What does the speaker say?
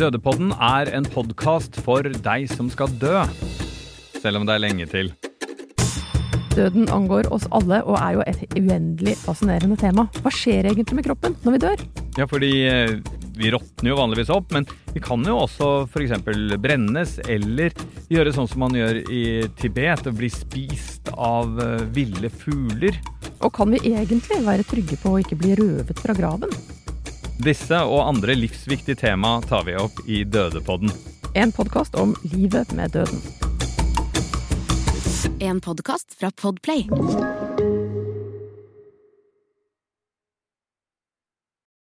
Dødepodden er en podkast for deg som skal dø. Selv om det er lenge til. Døden angår oss alle og er jo et uendelig fascinerende tema. Hva skjer egentlig med kroppen når vi dør? Ja, fordi eh, vi råtner jo vanligvis opp, men vi kan jo også f.eks. brennes eller gjøre sånn som man gjør i Tibet, og bli spist av eh, ville fugler. Og kan vi egentlig være trygge på å ikke bli røvet fra graven? Disse og andre livsviktige tema tar vi opp i Dødepodden. En podkast om livet med døden. En podkast fra Podplay.